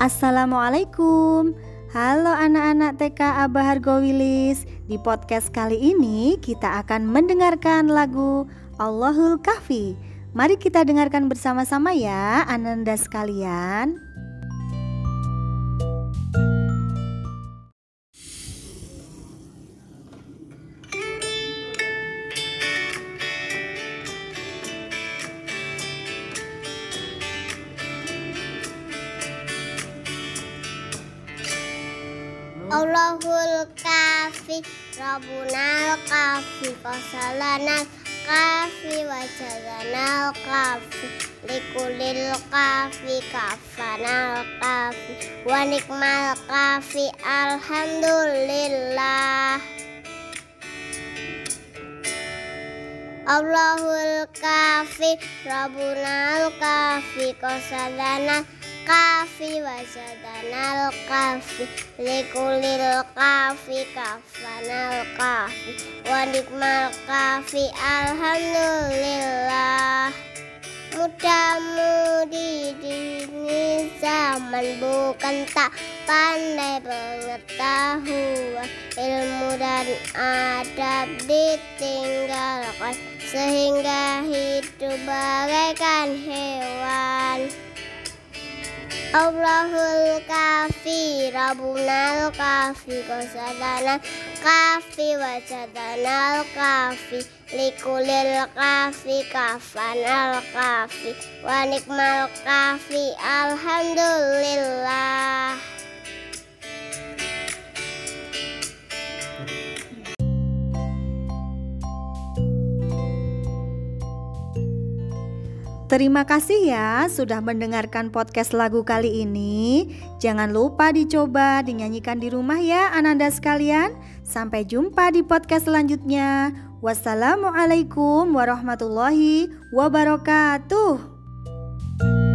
Assalamualaikum. Halo anak-anak TK Abah Hargowilis. Di podcast kali ini kita akan mendengarkan lagu Allahul Kahfi. Mari kita dengarkan bersama-sama ya Ananda sekalian Allahul kafi Rabbunal kafi Qasalanal kafi Wajadanal kafi Likulil kafi Kafanal kafi Wanikmal kafi Alhamdulillah. Allahul kafi Rabbunal kafi Qasalanal kafi wajadanal kafi likulil kafi kafanal kafi wanikmal kafi alhamdulillah. Mudah-mudi ini zaman bukan tak pandai pengetahuan. Ilmu dan adab ditinggalkan sehingga hidup bagaikan hewan Allahul kafi Rabbunal kafi Qasadana kafi Wajadanal kafi Likulil kafi Kafanal kafi Wanikmal kafi Alhamdulillah Terima kasih ya sudah mendengarkan podcast lagu kali ini. Jangan lupa dicoba dinyanyikan di rumah ya Ananda sekalian. Sampai jumpa di podcast selanjutnya. Wassalamualaikum warahmatullahi wabarakatuh.